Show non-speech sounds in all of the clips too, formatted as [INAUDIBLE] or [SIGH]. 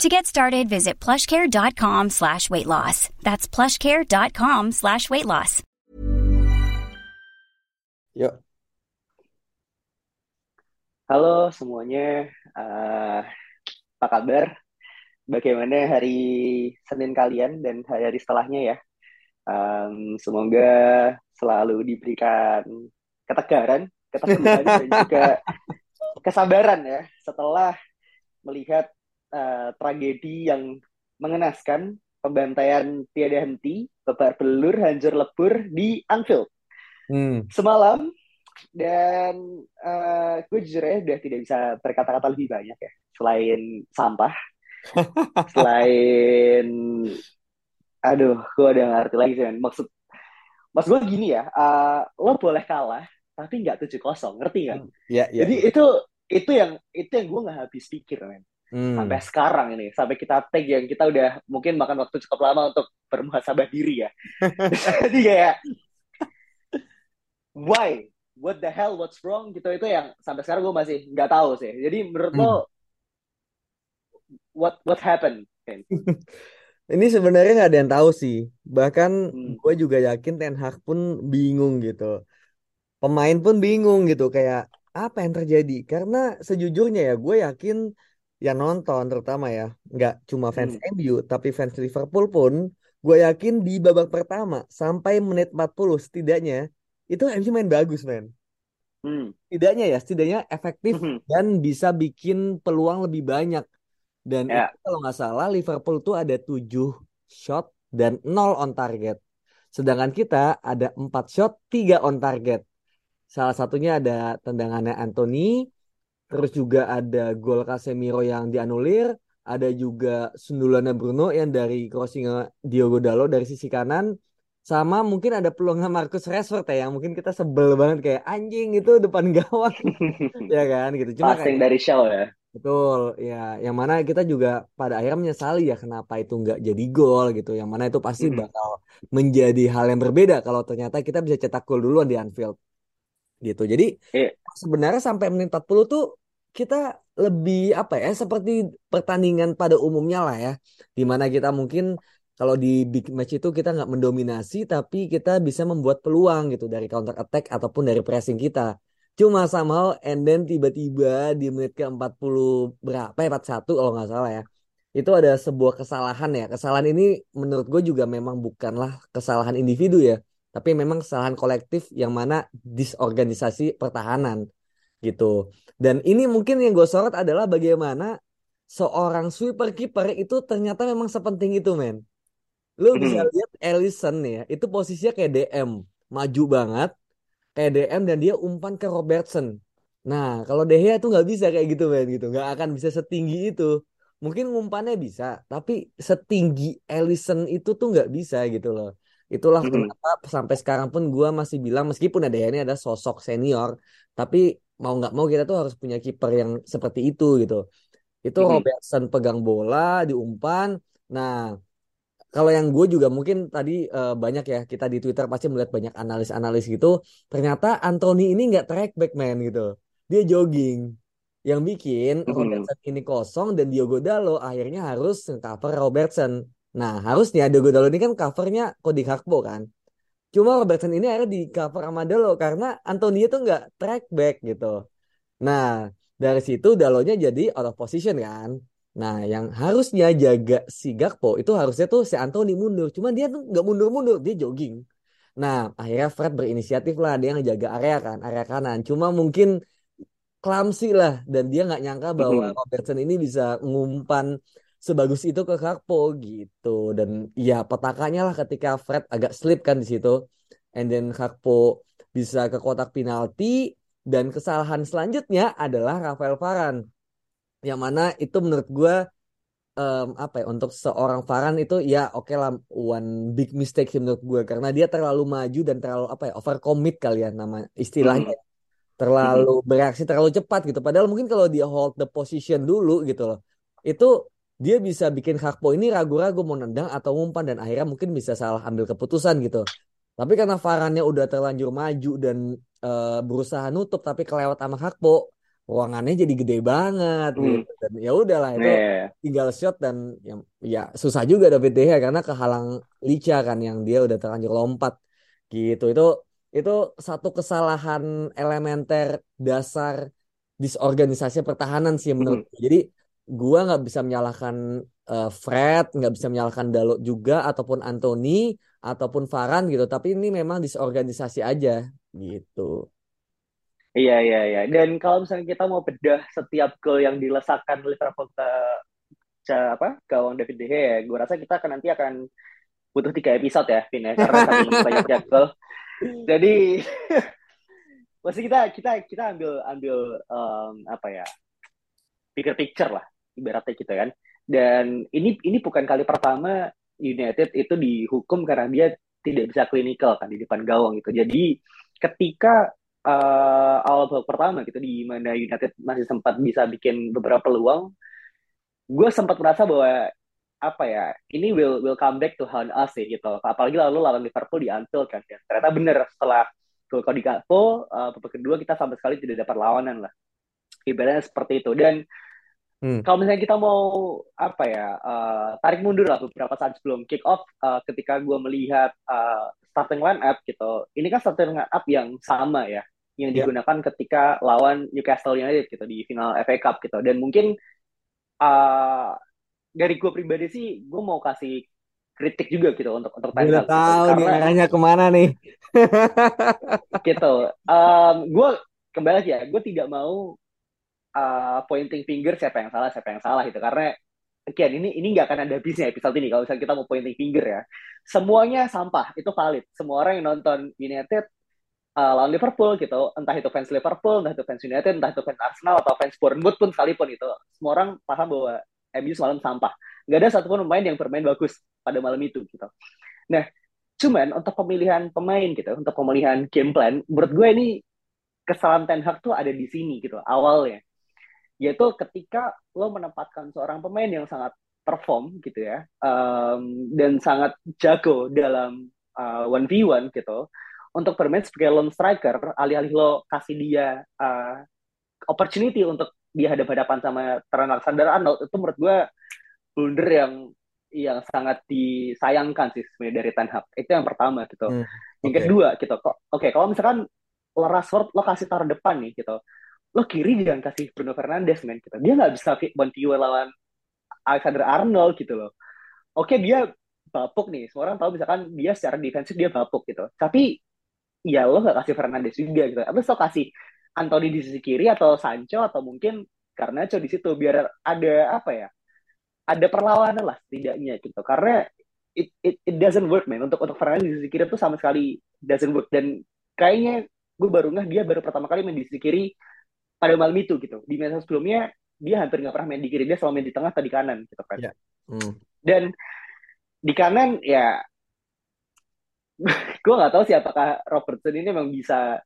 To get started, visit plushcare.com slash weight loss. That's plushcare.com slash weight loss. Yuk, Halo semuanya, Eh, apa kabar? Bagaimana hari Senin kalian dan hari-hari setelahnya ya? Em, semoga selalu diberikan ketegaran, [LAUGHS] keteguhan, dan juga kesabaran ya setelah melihat eh, tragedi yang mengenaskan pembantaian tiada henti, babar belur, hancur lebur di Anfield. Hmm, semalam dan eh, gue jujur aja udah tidak bisa berkata-kata lebih banyak ya selain sampah [LAUGHS] selain aduh gue udah ngerti lagi sih maksud maksud gue gini ya eh, lo boleh kalah tapi nggak tujuh kosong ngerti nggak? Ya, ya, jadi itu itu yang itu yang gue nggak habis pikir men hmm, sampai sekarang ini sampai kita tag yang kita udah mungkin makan waktu cukup lama untuk bermuhasabah diri ya [LAUGHS] jadi kayak why what the hell what's wrong gitu itu yang sampai sekarang gue masih nggak tahu sih jadi menurut lo hmm. what what happened Ken? [LAUGHS] Ini sebenarnya nggak ada yang tahu sih. Bahkan Hmm. gue juga yakin Ten Hag pun bingung gitu. Pemain pun bingung gitu. Kayak apa yang terjadi? Karena sejujurnya ya gue yakin yang nonton terutama ya. Nggak cuma fans Hmm. MU tapi fans Liverpool pun. Gue yakin di babak pertama sampai menit 40 setidaknya. Itu MU main bagus men. Hmm. Setidaknya ya. Setidaknya efektif Hmm. dan bisa bikin peluang lebih banyak. Dan ya itu kalau nggak salah Liverpool tuh ada 7 shot dan 0 on target. Sedangkan kita ada 4 shot, 3 on target. Salah satunya ada tendangannya Anthony, terus juga ada gol Casemiro yang dianulir, ada juga sundulannya Bruno yang dari crossing Diogo Dalot dari sisi kanan, sama mungkin ada peluangnya Marcus Rashford ya, yang mungkin kita sebel banget kayak anjing itu depan [LAUGHS] gawang, ya kan gitu. Cuma passing kayak dari Shaw ya Betul, ya, yang mana kita juga pada akhirnya menyesali ya kenapa itu nggak jadi gol gitu. Yang mana itu pasti Hmm. bakal menjadi hal yang berbeda kalau ternyata kita bisa cetak gol duluan di Anfield gitu. Jadi Iya. sebenarnya sampai menit 40 tuh kita lebih apa ya seperti pertandingan pada umumnya lah ya. Di mana kita mungkin kalau di big match itu kita nggak mendominasi tapi kita bisa membuat peluang gitu dari counter attack ataupun dari pressing kita. Cuma somehow and then tiba-tiba di menit ke-40 berapa ya 41 kalau nggak salah ya. Itu ada sebuah kesalahan ya. Kesalahan ini menurut gue juga memang bukanlah kesalahan individu ya. Tapi memang kesalahan kolektif yang mana disorganisasi pertahanan gitu. Dan ini mungkin yang gue sorot adalah bagaimana seorang sweeper kiper itu ternyata memang sepenting itu men. Lu bisa Hmm. lihat Ellison ya, itu posisinya kayak DM, maju banget, kayak DM dan dia umpan ke Robertson. Nah, kalau De Gea tuh nggak bisa kayak gitu men gitu, nggak akan bisa setinggi itu. Mungkin ngumpannya bisa, tapi setinggi Ellison itu tuh nggak bisa gitu loh. Itulah Hmm. kenapa sampai sekarang pun gua masih bilang meskipun ada ini ada sosok senior, tapi mau nggak mau kita tuh harus punya kiper yang seperti itu gitu. Itu Hmm. Robertson pegang bola, diumpan. Nah, kalau yang gue juga mungkin tadi eh, banyak ya kita di Twitter pasti melihat banyak analis-analis gitu. Ternyata Anthony ini nggak track back man gitu. Dia jogging. Yang bikin Hmm. Robertson ini kosong dan Diogo Dalot akhirnya harus cover Robertson. Nah harusnya Diogo Dalot ini kan covernya Cody Gakpo kan. Cuma Robertson ini akhirnya di cover sama Dalot karena Anthony itu nggak track back gitu. Nah, dari situ Dalotnya jadi out of position kan. Nah, yang harusnya jaga si Gakpo itu harusnya tuh si Anthony mundur. Cuma dia tuh nggak mundur-mundur, dia jogging. Nah, akhirnya Fred berinisiatif lah, dia ngejaga area kan, area kanan. Cuma mungkin clumsy lah, dan dia nggak nyangka bahwa. Robertson ini bisa ngumpan sebagus itu ke Gakpo gitu. Dan ya petakanya lah ketika Fred agak slip kan di situ. And then Gakpo bisa ke kotak penalti. Dan kesalahan selanjutnya adalah Rafael Varane. Yang mana itu menurut gue um, apa ya untuk seorang Varane itu ya oke okay lah one big mistake sih menurut gue karena dia terlalu maju dan terlalu apa ya overcommit kali ya nama istilahnya Hmm. terlalu bereaksi terlalu cepat gitu padahal mungkin kalau dia hold the position dulu gitu loh itu dia bisa bikin Hakpo ini ragu-ragu mau nendang atau umpan dan akhirnya mungkin bisa salah ambil keputusan gitu tapi karena Varane udah terlanjur maju dan eh, berusaha nutup tapi kelewat sama Hakpo ruangannya jadi gede banget Hmm. gitu dan ya udahlah itu Yeah. tinggal shot dan ya, ya susah juga David De Gea karena kehalang Licha kan yang dia udah terlanjur lompat gitu itu itu satu kesalahan elementer dasar disorganisasi pertahanan sih menurut gue. jadi gua nggak bisa menyalahkan eh, Fred nggak bisa menyalahkan Dalot juga ataupun Anthony ataupun Varane gitu tapi ini memang disorganisasi aja gitu Iya, iya, iya. Dan kalau misalnya kita mau bedah setiap gol yang dilesakkan Liverpool ke, ke apa gawang David De Gea, gue rasa kita akan nanti akan butuh tiga episode ya, Vin ya, karena saking banyaknya gol. [LAUGHS] Jadi, [LAUGHS] pasti kita kita kita ambil ambil em, apa ya, bigger picture lah, ibaratnya gitu kan. Dan ini ini bukan kali pertama United itu dihukum karena dia tidak bisa klinikal kan di depan gawang gitu. Jadi ketika eh, awal babak pertama gitu di mana United masih sempat bisa bikin beberapa peluang, gue sempat merasa bahwa apa ya ini will will come back to haunt us sih gitu. Apalagi lalu lawan Liverpool di Anfield kan. Ternyata bener setelah gol di Gakpo, uh, babak kedua kita sama sekali tidak dapat lawanan lah. Ibaratnya seperti itu. Dan Hmm. kalau misalnya kita mau apa ya uh, tarik mundur lah beberapa saat sebelum kick off uh, ketika gue melihat uh, starting line up gitu ini kan starting line up yang sama ya yang Ya. digunakan ketika lawan Newcastle United gitu di final FA Cup gitu dan mungkin uh, dari gue pribadi sih gue mau kasih kritik juga gitu untuk untuk Ten Hag gitu tahu nih karena arahnya ke mana nih gitu um, gue kembali lagi ya gue tidak mau uh, pointing finger siapa yang salah siapa yang salah gitu. Karena again ini ini nggak akan ada habisnya episode ini kalau misalnya kita mau pointing finger ya. Semuanya sampah itu valid. Semua orang yang nonton United uh, lawan Liverpool gitu entah itu fans Liverpool entah itu fans United entah itu fans Arsenal atau fans Bournemouth pun sekalipun itu semua orang paham bahwa MU semalam sampah. Nggak ada satupun pemain yang bermain bagus pada malam itu gitu. Nah cuman untuk pemilihan pemain gitu untuk pemilihan game plan menurut gue ini kesalahan Ten Hag tuh ada di sini gitu awalnya yaitu ketika lo menempatkan seorang pemain yang sangat perform gitu ya um, dan sangat jago dalam uh, 1v1 gitu untuk bermain sebagai lone striker alih-alih lo kasih dia uh, opportunity untuk dia hadap-hadapan sama Trent Alexander-Arnold itu menurut gue blunder yang yang sangat disayangkan sih sebenarnya dari Ten Hag itu yang pertama gitu Hmm, yang oke. kedua gitu kok oke kalau misalkan lo Rashford lo kasih taruh depan nih gitu lo kiri jangan kasih Bruno Fernandes men gitu. Dia nggak bisa viewer lawan Alexander Arnold gitu loh. Oke dia bapuk nih. Semua orang tahu misalkan dia secara defensif dia bapuk gitu. Tapi ya lo nggak kasih Fernandes juga gitu. Abis lo kasih Anthony di sisi kiri atau Sancho atau mungkin karena di situ biar ada apa ya ada perlawanan lah setidaknya gitu. Karena it, it, it doesn't work man untuk untuk Fernandes di sisi kiri tuh sama sekali doesn't work. Dan kayaknya gue baru ngeh dia baru pertama kali main di sisi kiri pada malam itu gitu. Di match sebelumnya dia hampir nggak pernah main di kiri dia selalu main di tengah atau di kanan gitu kan. Ya. Hmm. dan di kanan ya [LAUGHS] gue nggak tahu sih apakah Robertson ini memang bisa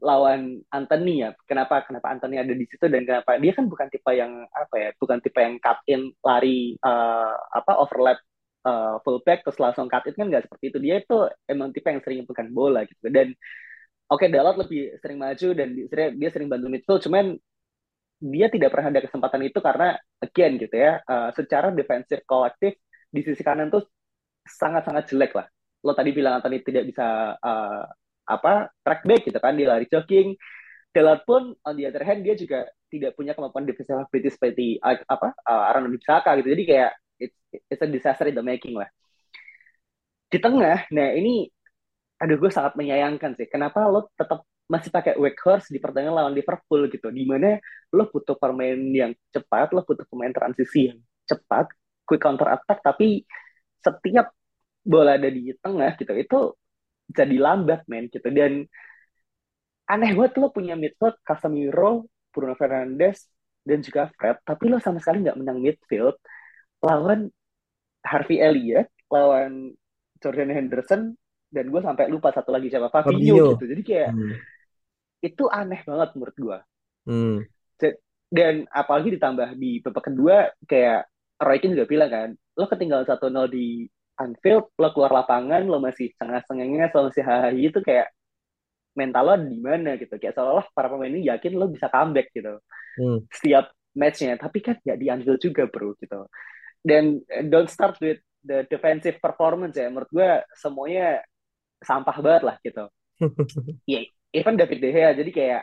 lawan Anthony ya. Kenapa kenapa Anthony ada di situ dan kenapa? Dia kan bukan tipe yang apa ya bukan tipe yang cut in lari uh, apa overlap uh, fullback terus langsung cut in kan nggak seperti itu. Dia itu emang tipe yang sering pegang bola gitu. Dan oke okay, Dalot lebih sering maju dan dia, sering bantu midfield cuman dia tidak pernah ada kesempatan itu karena again gitu ya uh, secara defensif kolektif di sisi kanan tuh sangat-sangat jelek lah. Lo tadi bilang Anthony tidak bisa uh, apa track back gitu kan dia lari jogging. Dalot pun on the other hand dia juga tidak punya kemampuan defensive ability seperti uh, apa uh, Aaron Bisaka gitu. Jadi kayak it's, it's a disaster in the making lah. Di tengah nah ini aduh gue sangat menyayangkan sih. Kenapa lo tetap masih pakai Weghorst di pertandingan lawan Liverpool gitu? Di mana lo butuh pemain yang cepat lo butuh pemain transisi yang cepat quick counter attack tapi setiap bola ada di tengah gitu itu jadi lambat men gitu. Dan aneh banget lo punya midfield Casemiro Bruno Fernandes dan juga Fred tapi lo sama sekali nggak menang midfield lawan Harvey Elliott, lawan Jordan Henderson, dan gue sampai lupa satu lagi siapa Fabinho, Fabinho. gitu. Jadi kayak Hmm. itu aneh banget menurut gue. Hmm. Dan apalagi ditambah di babak kedua kayak Roy Keane juga bilang kan, lo ketinggalan 1-0 di Anfield, lo keluar lapangan, lo masih setengah-setengahnya, lo masih hahaha itu kayak mental lo di mana gitu. Kayak seolah-olah para pemain ini yakin lo bisa comeback gitu. Hmm. Setiap matchnya. Tapi kan ya di Anfield juga bro gitu. Dan eh, don't start with the defensive performance ya. Menurut gue semuanya sampah banget lah gitu. [LAUGHS] Ya, even David De Gea. Jadi kayak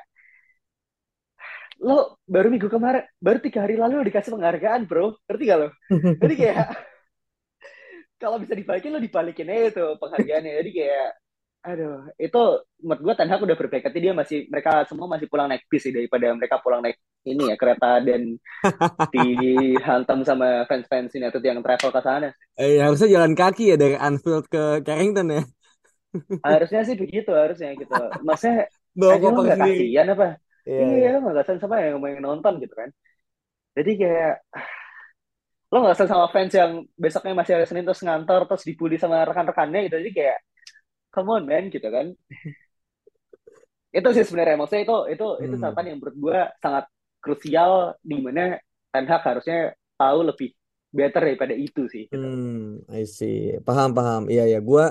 lo baru minggu kemarin, baru tiga hari lalu lo dikasih penghargaan bro. Ngerti gak lo? Jadi kayak [LAUGHS] kalau bisa dibalikin lo dibalikin aja tuh penghargaannya. Jadi kayak aduh itu menurut gue Ten Hag udah berbaik hati dia masih mereka semua masih pulang naik bis sih daripada mereka pulang naik ini ya kereta dan [LAUGHS] dihantam sama fans-fans United yang travel ke sana. Eh, harusnya jalan kaki ya dari Anfield ke Carrington ya. Harusnya sih begitu harusnya gitu. Maksudnya Bawa aja lo koper nggak kasihan apa? Iya, Iya, iya. lo nggak kasihan sama yang mau nonton gitu kan. Jadi kayak lo nggak kasihan sama fans yang besoknya masih hari Senin terus ngantor terus dibully sama rekan-rekannya gitu. Jadi kayak come on man gitu kan. [LAUGHS] Itu sih sebenarnya maksudnya itu itu itu Hmm. catatan yang menurut gue sangat krusial di mana Ten Hag harusnya tahu lebih better daripada itu sih gitu. Hmm, I see. Paham, paham. Iya, ya. Gua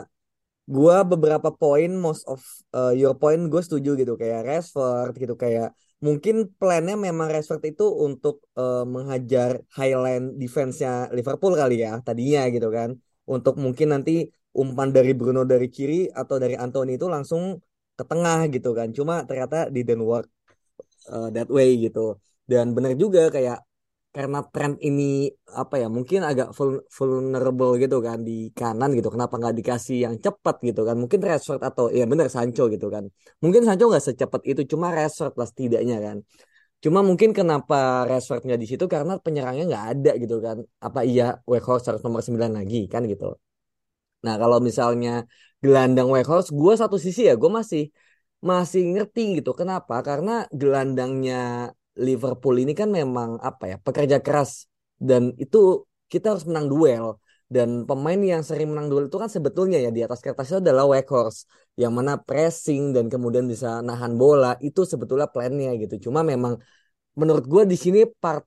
gua beberapa poin most of uh, your point gue setuju gitu. Kayak Rashford gitu. Kayak mungkin plannya memang Rashford itu untuk uh, menghajar highline defense-nya Liverpool kali ya tadinya gitu kan. Untuk mungkin nanti umpan dari Bruno dari kiri atau dari Anthony itu langsung ke tengah gitu kan. Cuma ternyata didn't work uh, that way gitu. Dan benar juga kayak karena tren ini apa ya mungkin agak vul- vulnerable gitu kan di kanan gitu. Kenapa nggak dikasih yang cepat gitu kan? Mungkin Rashford atau ya bener Sancho gitu kan. Mungkin Sancho nggak secepat itu cuma Rashford lah setidaknya kan. Cuma mungkin kenapa nggak di situ? Karena penyerangnya nggak ada gitu kan. Apa iya Weghorst harus nomor 9 lagi kan gitu. Nah kalau misalnya gelandang Weghorst gue satu sisi ya gue masih masih ngerti gitu. Kenapa? Karena gelandangnya Liverpool ini kan memang apa ya pekerja keras. Dan itu kita harus menang duel. Dan pemain yang sering menang duel itu kan sebetulnya ya di atas kertas itu adalah Weghorst yang mana pressing dan kemudian bisa nahan bola itu sebetulnya plannya gitu. Cuma memang menurut gue di sini part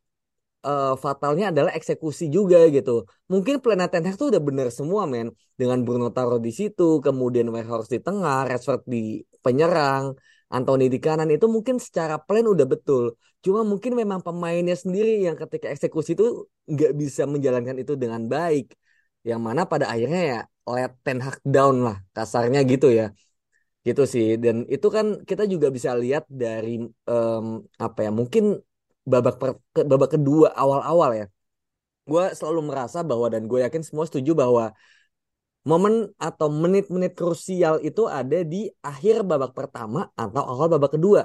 eh, fatalnya adalah eksekusi juga gitu. Mungkin plan Ten Hag tuh udah bener semua men. Dengan Bruno taruh di situ kemudian Weghorst di tengah Rashford di penyerang Anthony di kanan itu mungkin secara plan udah betul. Cuma mungkin memang pemainnya sendiri yang ketika eksekusi itu nggak bisa menjalankan itu dengan baik. Yang mana pada akhirnya ya let Ten Hag down lah kasarnya gitu ya. Gitu sih. Dan itu kan kita juga bisa lihat dari em, apa ya mungkin babak per- babak kedua awal-awal ya. Gue selalu merasa bahwa dan gue yakin semua setuju bahwa momen atau menit-menit krusial itu ada di akhir babak pertama atau awal babak kedua.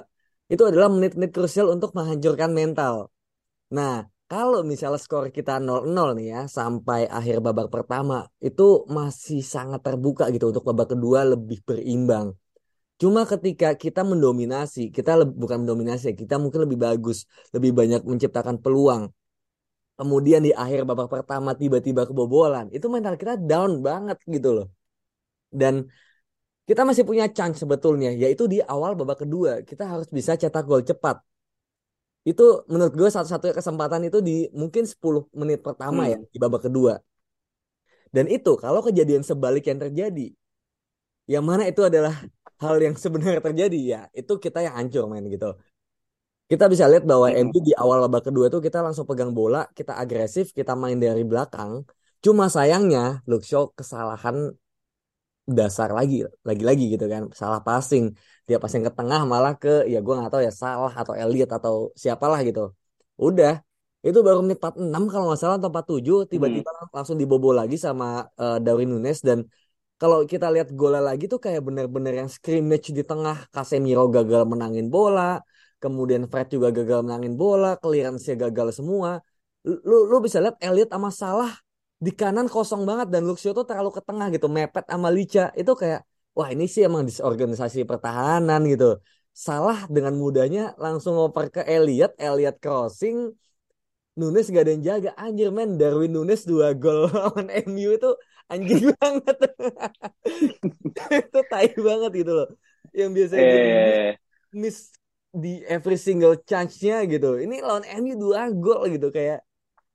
Itu adalah menit-menit krusial untuk menghancurkan mental. Nah, kalau misalnya skor kita 0-0 nih ya sampai akhir babak pertama itu masih sangat terbuka gitu untuk babak kedua lebih berimbang. Cuma ketika kita mendominasi, kita bukan mendominasi, ya, kita mungkin lebih bagus, lebih banyak menciptakan peluang. Kemudian di akhir babak pertama tiba-tiba kebobolan, itu mental kita down banget gitu loh. Dan kita masih punya chance sebetulnya, yaitu di awal babak kedua. Kita harus bisa cetak gol cepat. Itu menurut gue satu-satunya kesempatan itu di mungkin 10 menit pertama ya, Hmm. di babak kedua. Dan itu kalau kejadian sebalik yang terjadi, yang mana itu adalah hal yang sebenarnya terjadi ya, itu kita yang hancur main gitu. Kita bisa lihat bahwa Mm-mm. MU di awal babak kedua itu kita langsung pegang bola, kita agresif, kita main dari belakang. Cuma sayangnya Luke Shaw kesalahan dasar lagi, lagi-lagi gitu kan, salah passing. Dia passing ke tengah malah ke ya gue nggak tahu ya salah atau Elliot atau siapalah gitu. Udah, itu baru menit 46 kalau nggak salah atau 47 Hmm. tiba-tiba langsung dibobol lagi sama eh, Darwin Nunes dan kalau kita lihat golnya lagi tuh kayak bener-bener yang scrimmage di tengah Casemiro gagal menangin bola kemudian Fred juga gagal menangin bola clearance-nya gagal semua. Lu lu bisa lihat Elliot sama Salah di kanan kosong banget dan Luxio tuh terlalu ke tengah gitu mepet sama Licha. Itu kayak wah ini sih emang disorganisasi pertahanan gitu. Salah dengan mudahnya langsung ngoper ke Elliot Elliot crossing. Nunes gak ada yang jaga. Anjir men Darwin Nunes dua gol [LAUGHS] lawan MU itu anjing [LAUGHS] banget. [LAUGHS] Itu tai banget gitu loh. Yang biasanya Eh, miss di every single chance-nya gitu. Ini lawan MU dua gol gitu kayak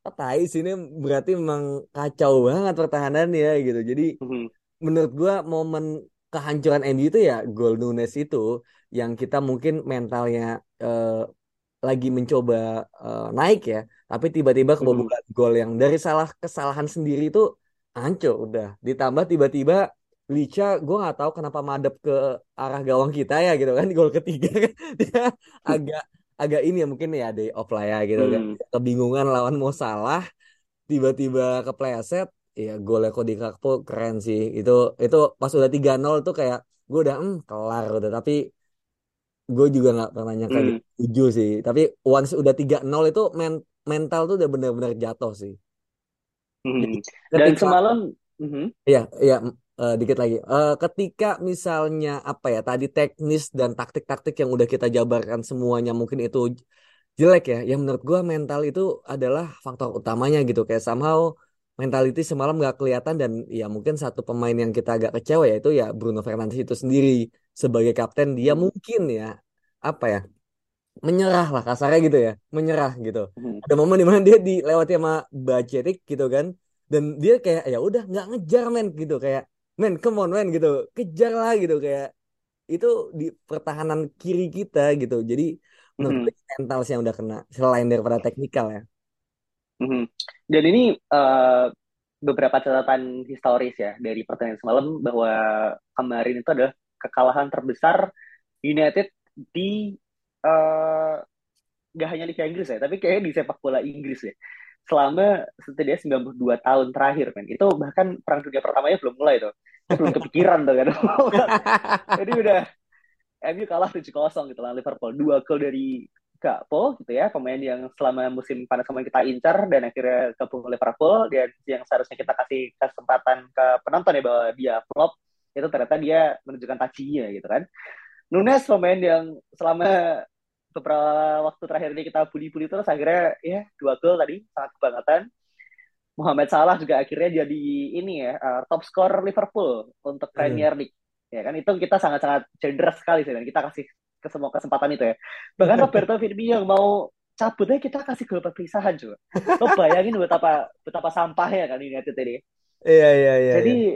oh, tai sih ini berarti memang kacau banget pertahanannya gitu. Jadi mhm, menurut gua momen kehancuran MU itu ya gol Nunes itu yang kita mungkin mentalnya eh, lagi mencoba eh, naik ya, tapi tiba-tiba mhm, kebobolan gol yang dari salah kesalahan sendiri itu hancur udah. Ditambah tiba-tiba Licha, gue nggak tahu kenapa madep ke arah gawang kita ya gitu kan gol ketiga kan. [LAUGHS] Dia agak agak ini ya mungkin ya day off lah ya gitu kan. Mhm, kebingungan lawan Mo Salah tiba-tiba kepleset ya golnya Cody Gakpo keren sih. Itu itu pas udah tiga nol tuh kayak gue udah hmm, kelar udah. Tapi gue juga nggak pernah nyangka mhm, tujuh sih. Tapi once udah tiga nol itu men- mental tuh udah benar-benar jatuh sih. Jadi mhm. Dan semalam, mhm, ya ya eh, dikit lagi Eh, ketika misalnya apa ya tadi teknis dan taktik-taktik yang udah kita jabarkan semuanya mungkin itu jelek ya. Yang menurut gua mental itu adalah faktor utamanya gitu. Kayak somehow mentality semalam nggak kelihatan dan ya mungkin satu pemain yang kita agak kecewa ya itu ya Bruno Fernandes itu sendiri sebagai kapten dia mhm, mungkin ya apa ya menyerah lah kasarnya gitu ya menyerah gitu. mhm, Ada momen di mana dia dilewati sama Bacetic gitu kan dan dia kayak ya udah nggak ngejar men gitu kayak men come on men gitu kejar lah gitu kayak itu di pertahanan kiri kita gitu. Jadi menurut mhm, mental sih yang udah kena selain daripada teknikal ya. mhm. Dan ini eh, beberapa catatan historis ya dari pertandingan semalam bahwa kemarin itu adalah kekalahan terbesar United di eh, gak hanya Liga Inggris ya, tapi kayaknya di sepak bola Inggris ya. Selama setidaknya 92 tahun terakhir, men. Itu bahkan Perang Dunia Pertamanya belum mulai tuh. Itu belum kepikiran tuh kan. [LAUGHS] Jadi udah MU kalah 7-0 gitu lah Liverpool. Dua gol dari Gakpo gitu ya, pemain yang selama musim panas kemarin kita incar dan akhirnya gabung ke Liverpool dan yang seharusnya kita kasih kesempatan ke penonton ya bahwa dia flop itu ternyata dia menunjukkan tajinya gitu kan. Nunes pemain yang selama beberapa waktu terakhir ini kita bully-bully terus akhirnya ya dua gol tadi sangat kebangetan. Muhammad Salah juga akhirnya jadi ini ya uh, top skor Liverpool untuk. Premier League. Ya kan itu kita sangat-sangat generous sekali sih dan kita kasih ke semua kesempatan itu ya. Bahkan [LAUGHS] Roberto Firmino yang mau cabutnya kita kasih gol perpisahan juga. Lo bayangin betapa betapa sampahnya kan United ini. Iya iya iya iya.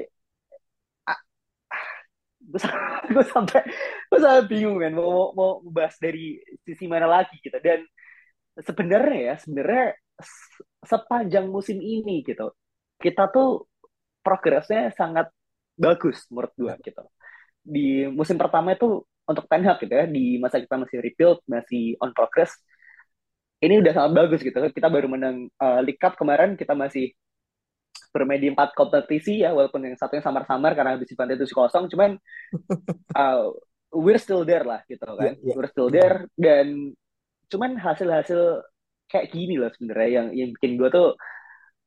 Gue [LAUGHS] gue sampai gue sampai bingung kan mau mau mau bahas dari sisi mana lagi gitu. Dan sebenarnya ya sebenarnya sepanjang musim ini gitu kita tuh progresnya sangat bagus menurut gue gitu. Di musim pertama itu untuk Ten Hag gitu ya di masa kita masih rebuild masih on progress ini udah sangat bagus gitu. Kita baru menang uh, League Cup kemarin kita masih bermain di empat kompetisi ya walaupun yang satunya samar-samar karena habis dibantai tujuh kosong cuman [LAUGHS] uh, we're still there lah gitu kan iya. we're still there dan cuman hasil-hasil kayak gini loh sebenarnya yang yang bikin gue tuh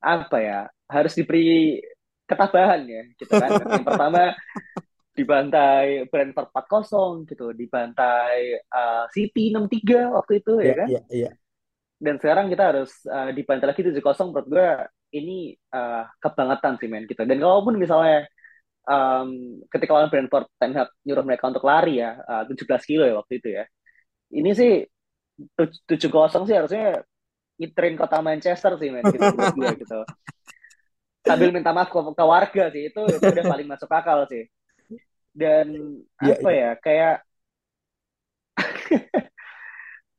apa ya harus diberi ketabahan ya gitu kan yang pertama [LAUGHS] dibantai Brentford 4-0 gitu dibantai uh, City 6-3 waktu itu ya Iya kan iya iya. dan sekarang kita harus uh, dibantai lagi 7-0 menurut gue ini uh, kebangetan sih men gitu dan kalaupun misalnya um, ketika lawan Brentford Ten Hag nyuruh mereka untuk lari ya uh, 17 kilo ya waktu itu ya. Ini sih tujuh kosong sih harusnya ngiterin kota Manchester sih men gitu gue gitu. Sambil minta maaf ke, ke warga sih itu itu udah paling masuk akal sih. Dan Iya apa iya. ya kayak [LAUGHS]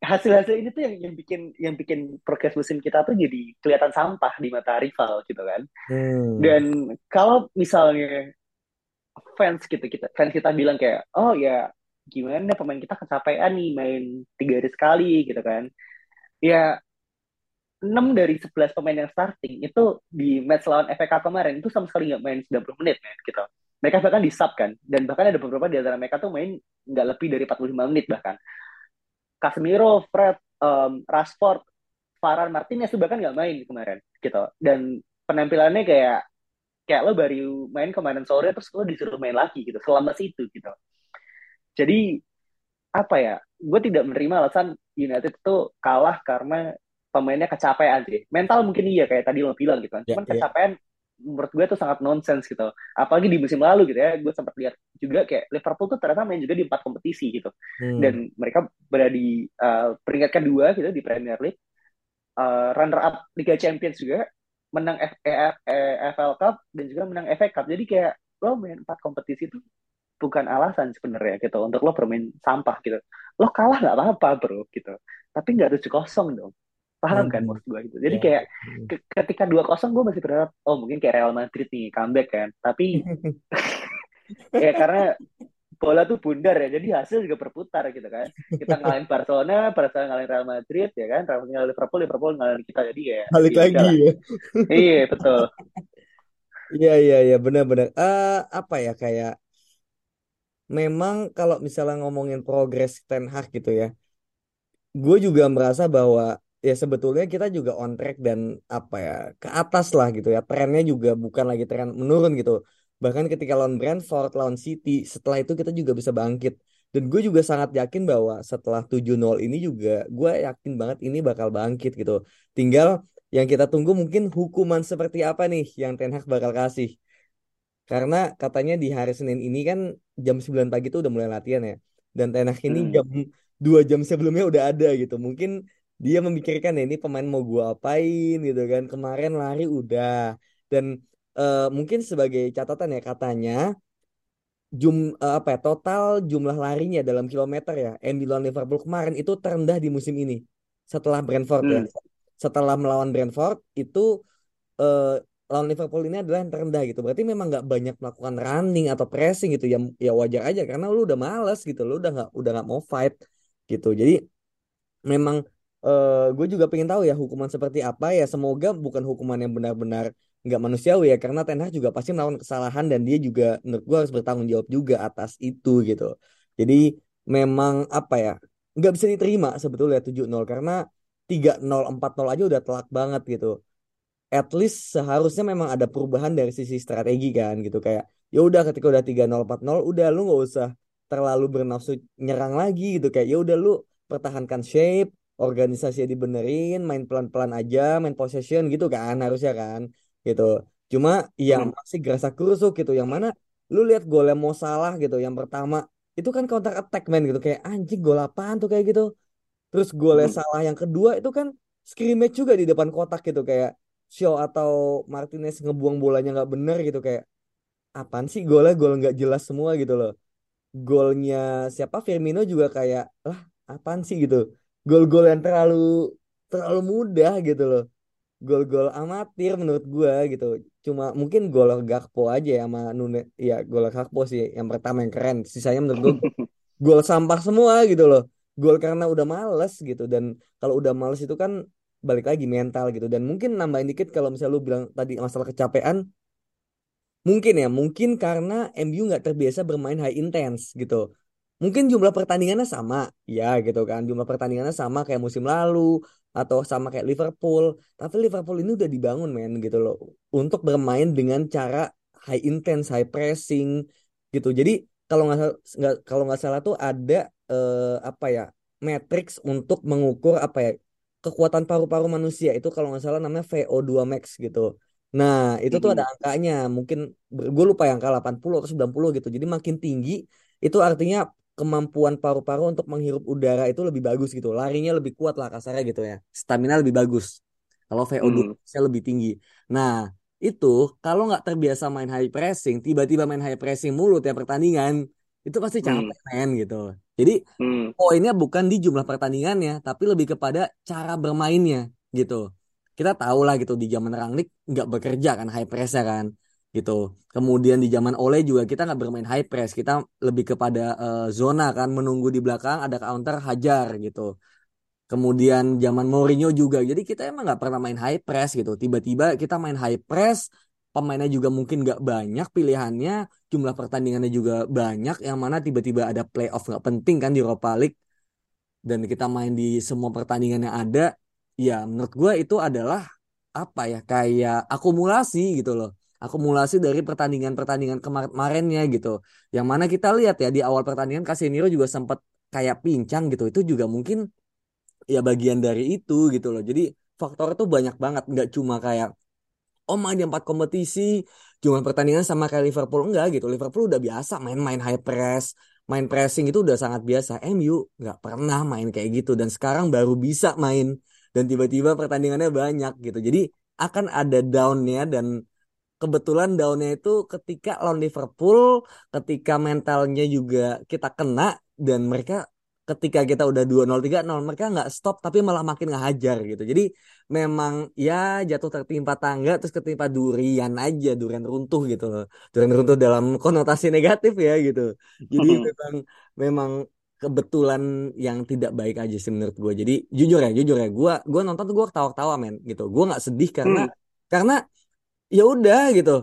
hasil-hasil ini tuh yang, yang bikin yang bikin progres musim kita tuh jadi kelihatan sampah di mata rival gitu kan Hmm. dan kalau misalnya fans gitu kita fans kita bilang kayak oh ya gimana pemain kita kecapean nih main tiga hari sekali gitu kan ya 6 dari 11 pemain yang starting itu di match lawan Cup kemarin itu sama sekali nggak main 90 menit men, gitu. Mereka bahkan di sub kan dan bahkan ada beberapa di antara mereka tuh main nggak lebih dari 45 menit bahkan. Casemiro, Fred, um, Rashford, Varane, Martinez itu bahkan nggak main kemarin gitu. Dan penampilannya kayak kayak lo baru main kemarin sore terus lo disuruh main lagi gitu selama situ gitu. Jadi apa ya? Gue tidak menerima alasan United itu kalah karena pemainnya kecapean sih. Mental mungkin iya kayak tadi lo bilang gitu kan. Ya, Cuman ya. kecapean menurut gue tuh sangat nonsens gitu. Apalagi di musim lalu gitu ya, gue sempat lihat juga kayak Liverpool tuh ternyata main juga di empat kompetisi gitu. Hmm. Dan mereka berada di uh, peringkat kedua gitu di Premier League, uh, runner up Liga Champions juga, menang F F FL Cup dan juga menang FA Cup. Jadi kayak lo main empat kompetisi itu bukan alasan sebenarnya gitu untuk lo bermain sampah gitu. Lo kalah nggak apa-apa bro gitu. Tapi nggak tujuh kosong dong. Paham kan Hmm. maksud gue gitu. Jadi Ya. kayak Hmm. ke- ketika dua kosong gue masih berharap oh mungkin kayak Real Madrid nih comeback kan. Tapi [LAUGHS] ya karena bola tuh bundar ya. Jadi hasil juga berputar gitu kan. Kita ngalahin Barcelona, Barcelona ngalahin Real Madrid ya kan. Real ngalahin Liverpool, Liverpool ngalahin kita. Jadi kayak Balik ya lagi ya. Iya betul. Iya iya iya benar-benar. Eh apa ya kayak memang kalau misalnya ngomongin progres Ten Hag gitu ya, gue juga merasa bahwa ya sebetulnya kita juga on track dan apa ya ke atas lah gitu ya. Trennya juga bukan lagi tren menurun gitu. Bahkan ketika lawan Brentford, lawan City, setelah itu kita juga bisa bangkit. Dan gue juga sangat yakin bahwa setelah 7-0 ini juga gue yakin banget ini bakal bangkit gitu. Tinggal yang kita tunggu mungkin hukuman seperti apa nih yang Ten Hag bakal kasih. Karena katanya di hari Senin ini kan jam 9 pagi itu udah mulai latihan ya. Dan Ten Hag ini Hmm. jam dua jam sebelumnya udah ada gitu. Mungkin dia memikirkan ya ini pemain mau gua apain gitu kan. Kemarin lari udah. Dan eh, mungkin sebagai catatan ya katanya jum eh, apa ya total jumlah larinya dalam kilometer ya MU lawan Liverpool kemarin itu terendah di musim ini setelah Brentford ya. Hmm. Setelah melawan Brentford itu eh, lawan Liverpool ini adalah yang terendah gitu. Berarti memang nggak banyak melakukan running atau pressing gitu. Ya, ya wajar aja karena lu udah males gitu. Lu udah nggak udah nggak mau fight gitu. Jadi memang eh gue juga pengen tahu ya hukuman seperti apa ya. Semoga bukan hukuman yang benar-benar nggak manusiawi ya. Karena Ten Hag juga pasti melakukan kesalahan dan dia juga menurut gue harus bertanggung jawab juga atas itu gitu. Jadi memang apa ya nggak bisa diterima sebetulnya 7-0 karena 3-0 4-0 aja udah telak banget gitu at least seharusnya memang ada perubahan dari sisi strategi kan gitu kayak ya udah ketika udah 3-0 4-0 udah lu nggak usah terlalu bernafsu nyerang lagi gitu kayak ya udah lu pertahankan shape organisasi dibenerin main pelan-pelan aja main possession gitu kan harusnya kan gitu. Cuma yang Hmm. masih gerasa kerusuk gitu yang mana lu lihat golnya Mo Salah gitu yang pertama itu kan counter attack man gitu. Kayak anjing gol apaan tuh? kayak gitu. Terus golnya Hmm. salah yang kedua itu kan scrimmage juga di depan kotak gitu. Kayak Shaw atau Martinez ngebuang bolanya nggak bener gitu. Kayak apaan sih golnya? Gol nggak jelas semua gitu loh. Golnya siapa? Firmino juga kayak lah apaan sih? gitu. Gol-gol yang terlalu terlalu mudah gitu loh. Gol-gol amatir menurut gua gitu. Cuma mungkin gol Gakpo aja ya sama Nune ya gol Gakpo sih yang pertama yang keren. Sisanya menurut gua [LAUGHS] gol sampah semua gitu loh. Gol karena udah males gitu dan kalau udah males itu kan balik lagi mental gitu dan mungkin nambahin dikit kalau misalnya lu bilang tadi masalah kecapean mungkin ya mungkin karena MU nggak terbiasa bermain high intense gitu. Mungkin jumlah pertandingannya sama ya gitu kan jumlah pertandingannya sama kayak musim lalu atau sama kayak Liverpool tapi Liverpool ini udah dibangun men gitu loh untuk bermain dengan cara high intense high pressing gitu. Jadi kalau nggak kalau nggak salah tuh ada eh, apa ya matrix untuk mengukur apa ya kekuatan paru-paru manusia itu kalau nggak salah namanya VO2 max gitu. Nah itu tuh ada angkanya mungkin gue lupa yang angka 80 atau 90 gitu. Jadi makin tinggi itu artinya kemampuan paru-paru untuk menghirup udara itu lebih bagus gitu. Larinya lebih kuat lah kasarnya gitu ya. Stamina lebih bagus. Kalau VO2 Hmm. max-nya lebih tinggi. Nah itu kalau nggak terbiasa main high pressing, tiba-tiba main high pressing mulu tiap pertandingan, itu pasti Hmm. capek men gitu. Jadi Hmm. poinnya bukan di jumlah pertandingannya, tapi lebih kepada cara bermainnya gitu. Kita tahu lah gitu di zaman Rangnick nggak bekerja kan high press kan gitu. Kemudian di zaman Ole juga kita nggak bermain high press, kita lebih kepada eh, zona kan menunggu di belakang ada counter hajar gitu. Kemudian zaman Mourinho juga. Jadi kita emang nggak pernah main high press gitu. Tiba-tiba kita main high press, pemainnya juga mungkin nggak banyak pilihannya, jumlah pertandingannya juga banyak. Yang mana tiba-tiba ada playoff nggak penting kan di Europa League dan kita main di semua pertandingan yang ada. Ya menurut gue itu adalah apa ya kayak akumulasi gitu loh. Akumulasi dari pertandingan-pertandingan kemar- kemarinnya gitu. Yang mana kita lihat ya di awal pertandingan Casemiro juga sempat kayak pincang gitu. Itu juga mungkin ya bagian dari itu gitu loh. Jadi faktor itu banyak banget nggak cuma kayak oh main di empat kompetisi cuma pertandingan sama kayak Liverpool enggak gitu Liverpool udah biasa main-main high press main pressing itu udah sangat biasa MU nggak pernah main kayak gitu dan sekarang baru bisa main dan tiba-tiba pertandingannya banyak gitu jadi akan ada downnya dan kebetulan downnya itu ketika lawan Liverpool ketika mentalnya juga kita kena dan mereka ketika kita udah 2-0 3-0 mereka nggak stop tapi malah makin ngehajar gitu. Jadi memang ya jatuh tertimpa tangga terus ketimpa durian aja, durian runtuh gitu loh. Durian runtuh dalam konotasi negatif ya gitu. Jadi [LAUGHS] memang memang kebetulan yang tidak baik aja sih menurut gue. Jadi jujur ya, jujur ya, gue gue nonton tuh gue ketawa-ketawa men gitu. Gue nggak sedih karena hmm. karena ya udah gitu.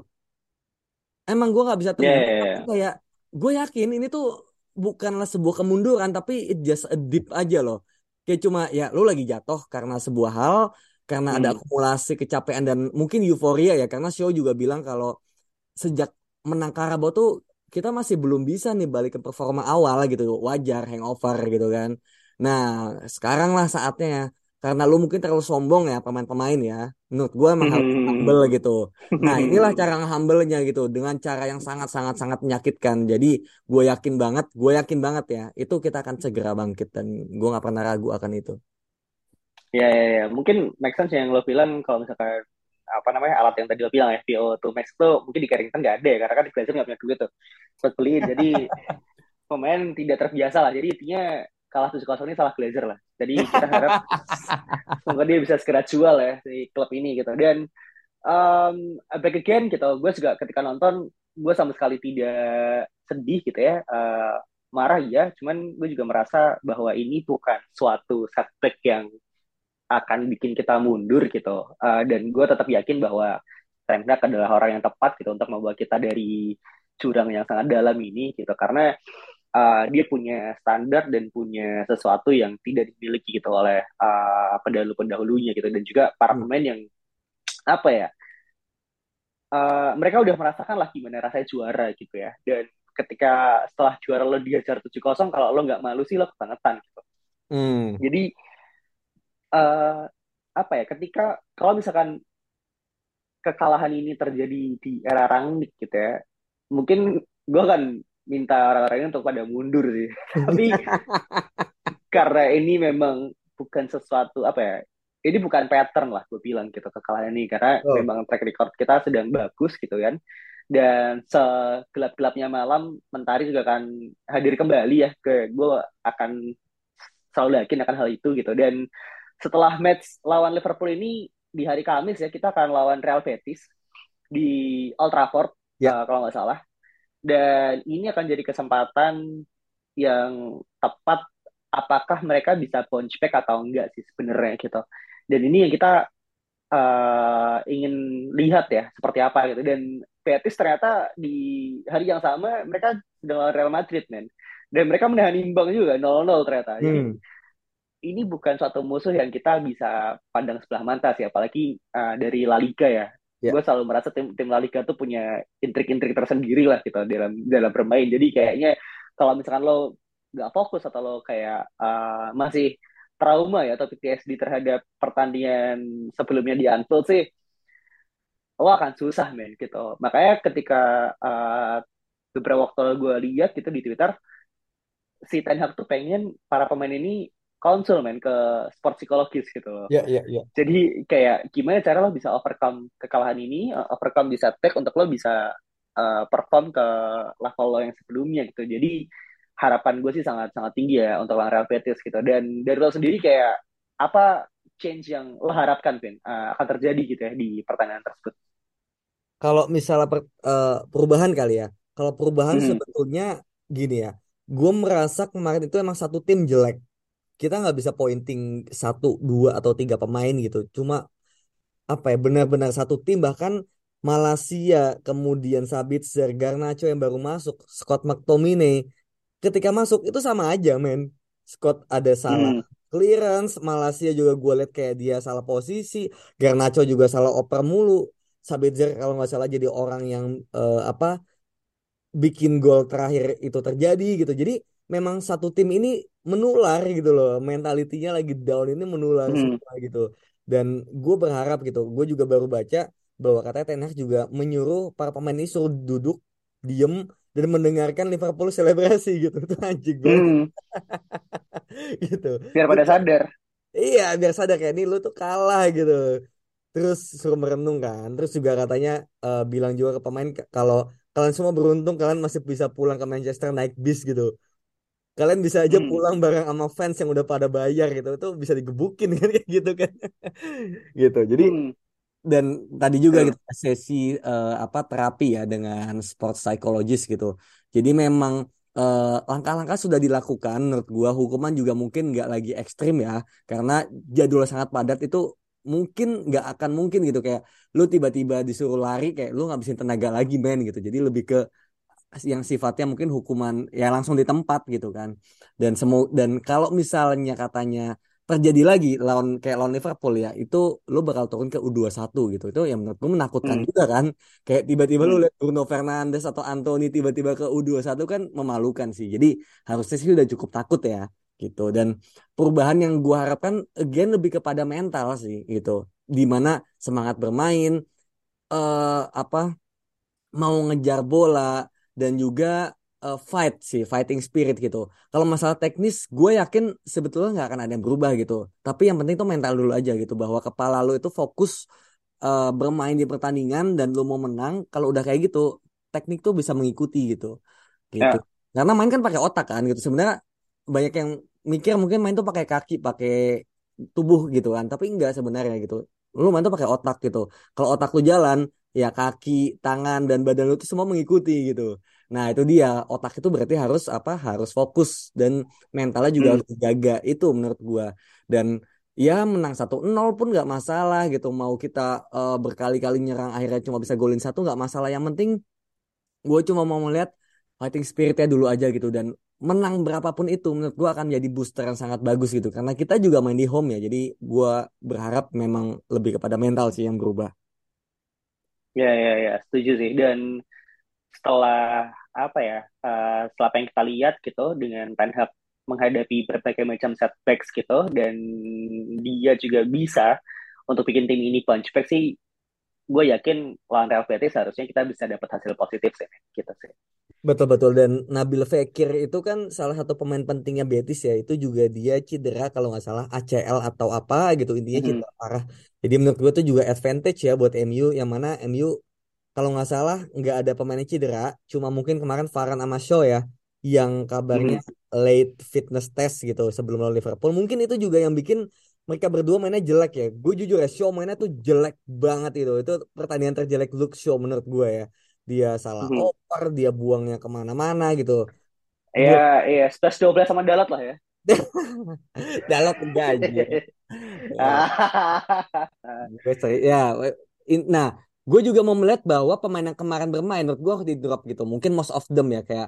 Emang gue nggak bisa terima. Yeah, yeah, yeah. Kayak gue yakin ini tuh bukanlah sebuah kemunduran tapi it just a dip aja loh kayak cuma ya lu lagi jatuh karena sebuah hal karena hmm. ada akumulasi kecapean dan mungkin euforia ya karena show juga bilang kalau sejak menang Karabo tuh kita masih belum bisa nih balik ke performa awal gitu wajar hangover gitu kan nah sekarang lah saatnya ya karena lu mungkin terlalu sombong ya pemain-pemain ya. Menurut gue emang harus hmm. humble gitu. Nah inilah cara humble-nya gitu dengan cara yang sangat-sangat sangat menyakitkan. Jadi gue yakin banget gue yakin banget ya itu kita akan segera bangkit dan gue nggak pernah ragu akan itu. Ya ya ya mungkin make sense yang lo bilang kalau misalkan apa namanya alat yang tadi lo bilang ya VO to Max tuh mungkin di Carrington nggak ada ya karena kan di Glazer nggak punya duit tuh buat beli jadi [LAUGHS] pemain tidak terbiasa lah. Jadi intinya kalah tujuh kosong ini salah Glazer lah. Jadi kita harap [LAUGHS] semoga dia bisa segera jual ya di klub ini gitu. Dan um, back again gitu, gue juga ketika nonton gue sama sekali tidak sedih gitu ya. Uh, marah ya, cuman gue juga merasa bahwa ini bukan suatu setback yang akan bikin kita mundur gitu. Uh, dan gue tetap yakin bahwa Rangnick adalah orang yang tepat gitu untuk membawa kita dari jurang yang sangat dalam ini gitu. Karena uh, dia punya standar dan punya sesuatu yang tidak dimiliki gitu oleh uh, pendahulu-pendahulunya gitu dan juga para hmm. pemain yang apa ya uh, mereka udah merasakan lah gimana rasanya juara gitu ya dan ketika setelah juara lo dihajar tujuh kosong kalau lo nggak malu sih lo kebangetan gitu hmm. jadi uh, apa ya ketika kalau misalkan kekalahan ini terjadi di era Rangnick gitu ya mungkin gue kan minta orang-orang untuk pada mundur sih. [LAUGHS] Tapi karena ini memang bukan sesuatu apa ya? Ini bukan pattern lah gue bilang gitu kekalahan ini karena oh. memang track record kita sedang bagus gitu kan. Dan segelap-gelapnya malam Mentari juga akan hadir kembali ya ke gue akan selalu yakin akan hal itu gitu. Dan setelah match lawan Liverpool ini di hari Kamis ya kita akan lawan Real Betis di Old Trafford ya. uh, kalau nggak salah dan ini akan jadi kesempatan yang tepat apakah mereka bisa bounce back atau enggak sih sebenarnya gitu. Dan ini yang kita uh, ingin lihat ya seperti apa gitu. Dan Betis ternyata di hari yang sama mereka dengan Real Madrid men. Dan mereka menahan imbang juga 0-0 ternyata. Hmm. jadi ini bukan suatu musuh yang kita bisa pandang sebelah mata sih. Apalagi uh, dari La Liga ya yeah. gue selalu merasa tim tim La Liga tuh punya intrik-intrik tersendiri lah gitu dalam dalam bermain jadi kayaknya kalau misalkan lo nggak fokus atau lo kayak uh, masih trauma ya atau PTSD terhadap pertandingan sebelumnya di Anfield sih lo akan susah men gitu makanya ketika uh, beberapa waktu gue lihat gitu di Twitter si Ten Hag tuh pengen para pemain ini konsul men ke sport psikologis gitu loh. Iya, yeah, iya, yeah, iya. Yeah. Jadi kayak gimana cara lo bisa overcome kekalahan ini, uh, overcome di setback untuk lo bisa uh, perform ke level lo yang sebelumnya gitu. Jadi harapan gue sih sangat sangat tinggi ya untuk Real Betis gitu. Dan dari lo sendiri kayak apa change yang lo harapkan, Vin, uh, akan terjadi gitu ya di pertandingan tersebut? Kalau misalnya per, uh, perubahan kali ya. Kalau perubahan hmm. sebetulnya gini ya. Gue merasa kemarin itu emang satu tim jelek kita nggak bisa pointing satu dua atau tiga pemain gitu. Cuma apa ya benar-benar satu tim. Bahkan Malaysia kemudian Sabitzer Garnacho yang baru masuk Scott McTominay ketika masuk itu sama aja men. Scott ada salah hmm. clearance Malaysia juga gue liat kayak dia salah posisi Garnacho juga salah oper mulu. Sabitzer kalau nggak salah jadi orang yang uh, apa bikin gol terakhir itu terjadi gitu. Jadi memang satu tim ini menular gitu loh mentalitinya lagi down ini menular hmm. semua gitu Dan gue berharap gitu, gue juga baru baca bahwa katanya Ten Hag juga menyuruh para pemain ini suruh duduk, diem, dan mendengarkan Liverpool selebrasi [LAUGHS] gitu. Itu anjing banget Hmm, [LAUGHS] gitu. biar pada sadar. Iya, biar sadar kayak ini lu tuh kalah gitu. Terus suruh merenung kan. Terus juga katanya eh, bilang juga ke pemain kalau kalian semua beruntung kalian masih bisa pulang ke Manchester naik bis gitu. Kalian bisa aja Hmm, pulang bareng sama fans yang udah pada bayar gitu. Itu bisa digebukin [LAUGHS] kan kayak gitu kan. Gitu. Jadi hmm, dan tadi juga kita sesi eh, apa terapi ya dengan sport psychologist gitu. Jadi memang eh, langkah-langkah sudah dilakukan menurut gua hukuman juga mungkin nggak lagi ekstrim ya karena jadwal sangat padat itu mungkin nggak akan mungkin gitu kayak lu tiba-tiba disuruh lari kayak lu ngabisin tenaga lagi men gitu. Jadi lebih ke yang sifatnya mungkin hukuman ya langsung di tempat gitu kan. Dan semu dan kalau misalnya katanya terjadi lagi lawan kayak lawan Liverpool ya, itu lu bakal turun ke U21 gitu. Itu yang menurut gue menakutkan Hmm, juga kan. Kayak tiba-tiba lu hmm. lihat Bruno Fernandes atau Anthony tiba-tiba ke U21 kan memalukan sih. Jadi harusnya sih udah cukup takut ya gitu. Dan perubahan yang gua harapkan again lebih kepada mental sih gitu. Di mana semangat bermain eh apa mau ngejar bola dan juga eh, fight sih, fighting spirit gitu. Kalau masalah teknis, gue yakin sebetulnya nggak akan ada yang berubah gitu. Tapi yang penting tuh mental dulu aja gitu, bahwa kepala lu itu fokus eh, bermain di pertandingan dan lu mau menang. Kalau udah kayak gitu, teknik tuh bisa mengikuti gitu, gitu. Ya, Karena main kan pakai otak kan gitu. Sebenarnya banyak yang mikir mungkin main tuh pakai kaki, pakai tubuh gitu kan. Tapi enggak sebenarnya gitu. Lu main tuh pakai otak gitu. Kalau otak lu jalan, ya kaki, tangan dan badan lu tuh semua mengikuti gitu. Nah, itu dia. Otak itu berarti harus apa? Harus fokus dan mentalnya juga hmm. harus dijaga. Itu menurut gua. Dan ya menang satu nol pun nggak masalah gitu. Mau kita eh, berkali-kali nyerang akhirnya cuma bisa golin satu nggak masalah. Yang penting gue cuma mau melihat fighting spiritnya dulu aja gitu dan menang berapapun itu menurut gue akan jadi booster yang sangat bagus gitu karena kita juga main di home ya jadi gue berharap memang lebih kepada mental sih yang berubah Ya, ya, ya, setuju sih. Dan setelah apa ya, eh, setelah apa yang kita lihat gitu dengan Ten Hag menghadapi berbagai macam setbacks gitu, dan dia juga bisa untuk bikin tim ini punch back sih, gue yakin lawan Real Betis seharusnya kita bisa dapat hasil positif sih, gitu sih. betul-betul dan Nabil Fekir itu kan salah satu pemain pentingnya Betis ya. Itu juga dia cedera kalau nggak salah ACL atau apa gitu intinya cedera parah. Jadi menurut gue itu juga advantage ya buat MU yang mana MU kalau nggak salah nggak ada pemain yang cedera. Cuma mungkin kemarin Varane sama Shaw ya yang kabarnya mhm. late fitness test gitu sebelum lawan Liverpool. Mungkin itu juga yang bikin mereka berdua mainnya jelek ya. Gue jujur ya Shaw mainnya tuh jelek banget itu. Itu pertandingan terjelek Luke Shaw menurut gue ya. Dia salah Mhm. oper dia buangnya ke mana-mana gitu. Gue Ya, ya, plus 12 sama Dalot lah ya. [LAUGHS] Dalot enggak anjir [LAUGHS] ya, ya nah gue juga mau melihat bahwa pemain yang kemarin bermain menurut gue harus di drop gitu. Mungkin most of them ya kayak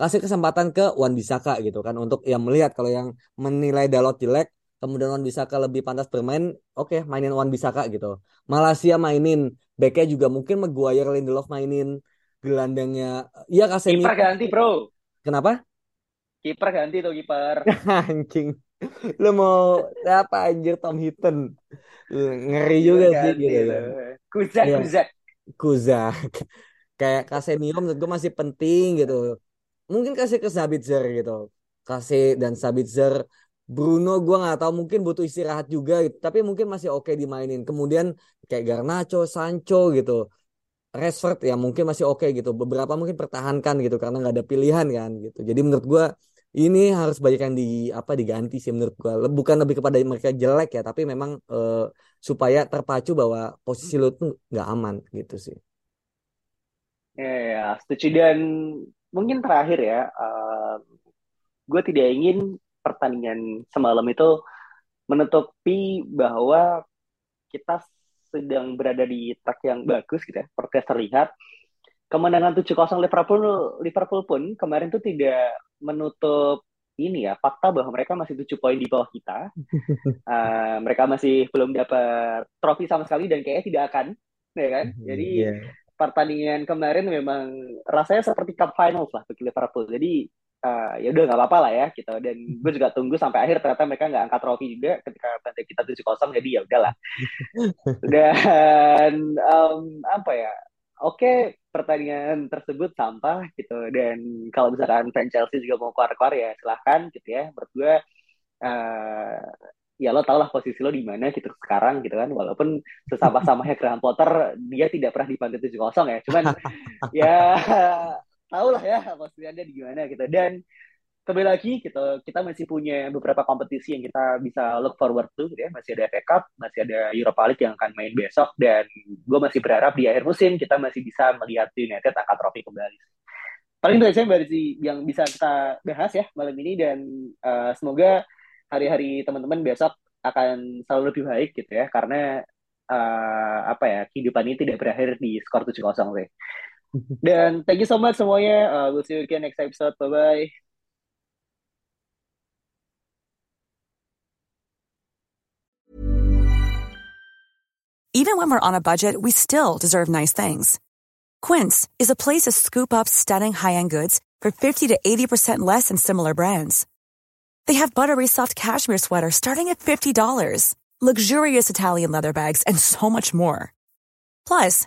kasih kesempatan ke Wan Bisaka gitu kan. Untuk yang melihat kalau yang menilai Dalot jelek kemudian Wan Bisaka lebih pantas bermain oke mainin Wan Bisaka gitu Malaysia mainin backnya juga mungkin Maguire Lindelof mainin gelandangnya ya Kiper Casemiro ganti, bro. kenapa Kiper ganti tuh kiper. [LAUGHS] anjing lu mau apa anjir Tom Hinton ngeri juga Kiper sih ganti gitu tuh. kan Kuzak, Iya, Kuzak. Kuzak. Kayak Casemiro menurut gue masih penting gitu. Mungkin kasih ke Sabitzer gitu. Kasih dan Sabitzer. Bruno gue nggak tahu mungkin butuh istirahat juga gitu. Tapi mungkin masih oke dimainin. Kemudian kayak Garnacho, Sancho gitu. Rashford ya mungkin masih oke gitu. Beberapa mungkin pertahankan gitu karena nggak ada pilihan kan gitu. Jadi menurut gue ini harus banyak yang di apa diganti sih menurut gue. Bukan lebih kepada mereka jelek ya, tapi memang eh, supaya terpacu bahwa posisi lu tuh nggak aman gitu sih. Ya, ya, setuju. Dan mungkin terakhir ya, eh, gue tidak ingin pertandingan semalam itu menutupi bahwa kita sedang berada di track yang bagus gitu ya, seperti terlihat. Kemenangan 7-0 Liverpool Liverpool pun kemarin tuh tidak menutup ini ya fakta bahwa mereka masih 7 poin di bawah kita. Eh, [LAUGHS] mereka masih belum dapat trofi sama sekali dan kayaknya tidak akan, ya kan? Jadi Iya. pertandingan kemarin memang rasanya seperti cup finals lah bagi Liverpool. Jadi uh, ya udah nggak apa-apa lah ya gitu. Dan gue juga tunggu sampai akhir ternyata mereka nggak angkat trofi juga ketika bantai kita tujuh kosong jadi ya udahlah. [LAUGHS] Dan um, apa ya oke okay, pertandingan tersebut sampah gitu. Dan kalau misalkan fans Chelsea juga mau keluar-keluar ya silahkan gitu ya. Menurut gue uh, ya lo tau lah posisi lo di mana gitu sekarang gitu kan. Walaupun sesama samanya Graham Potter dia tidak pernah dibantu tujuh kosong ya. Cuman [LAUGHS] ya tau lah ya posisinya di gimana gitu. Dan kembali lagi gitu kita masih punya beberapa kompetisi yang kita bisa look forward to gitu ya. Masih ada FA Cup masih ada Europa League yang akan main besok dan gue masih berharap di akhir musim kita masih bisa melihat United angkat trofi kembali. Paling itu aja yang bisa kita bahas ya malam ini dan uh, semoga hari-hari teman-teman besok akan selalu lebih baik gitu ya karena uh, apa ya kehidupan ini tidak berakhir di skor 7-0 sih. Dan thank you so much semuanya. Uh, we'll see you again next episode. Bye bye. Even when we're on a budget, we still deserve nice things. Quince is a place to scoop up stunning high-end goods for 50 to 80% less than similar brands. They have buttery soft cashmere sweaters starting at $50, luxurious Italian leather bags, and so much more. Plus,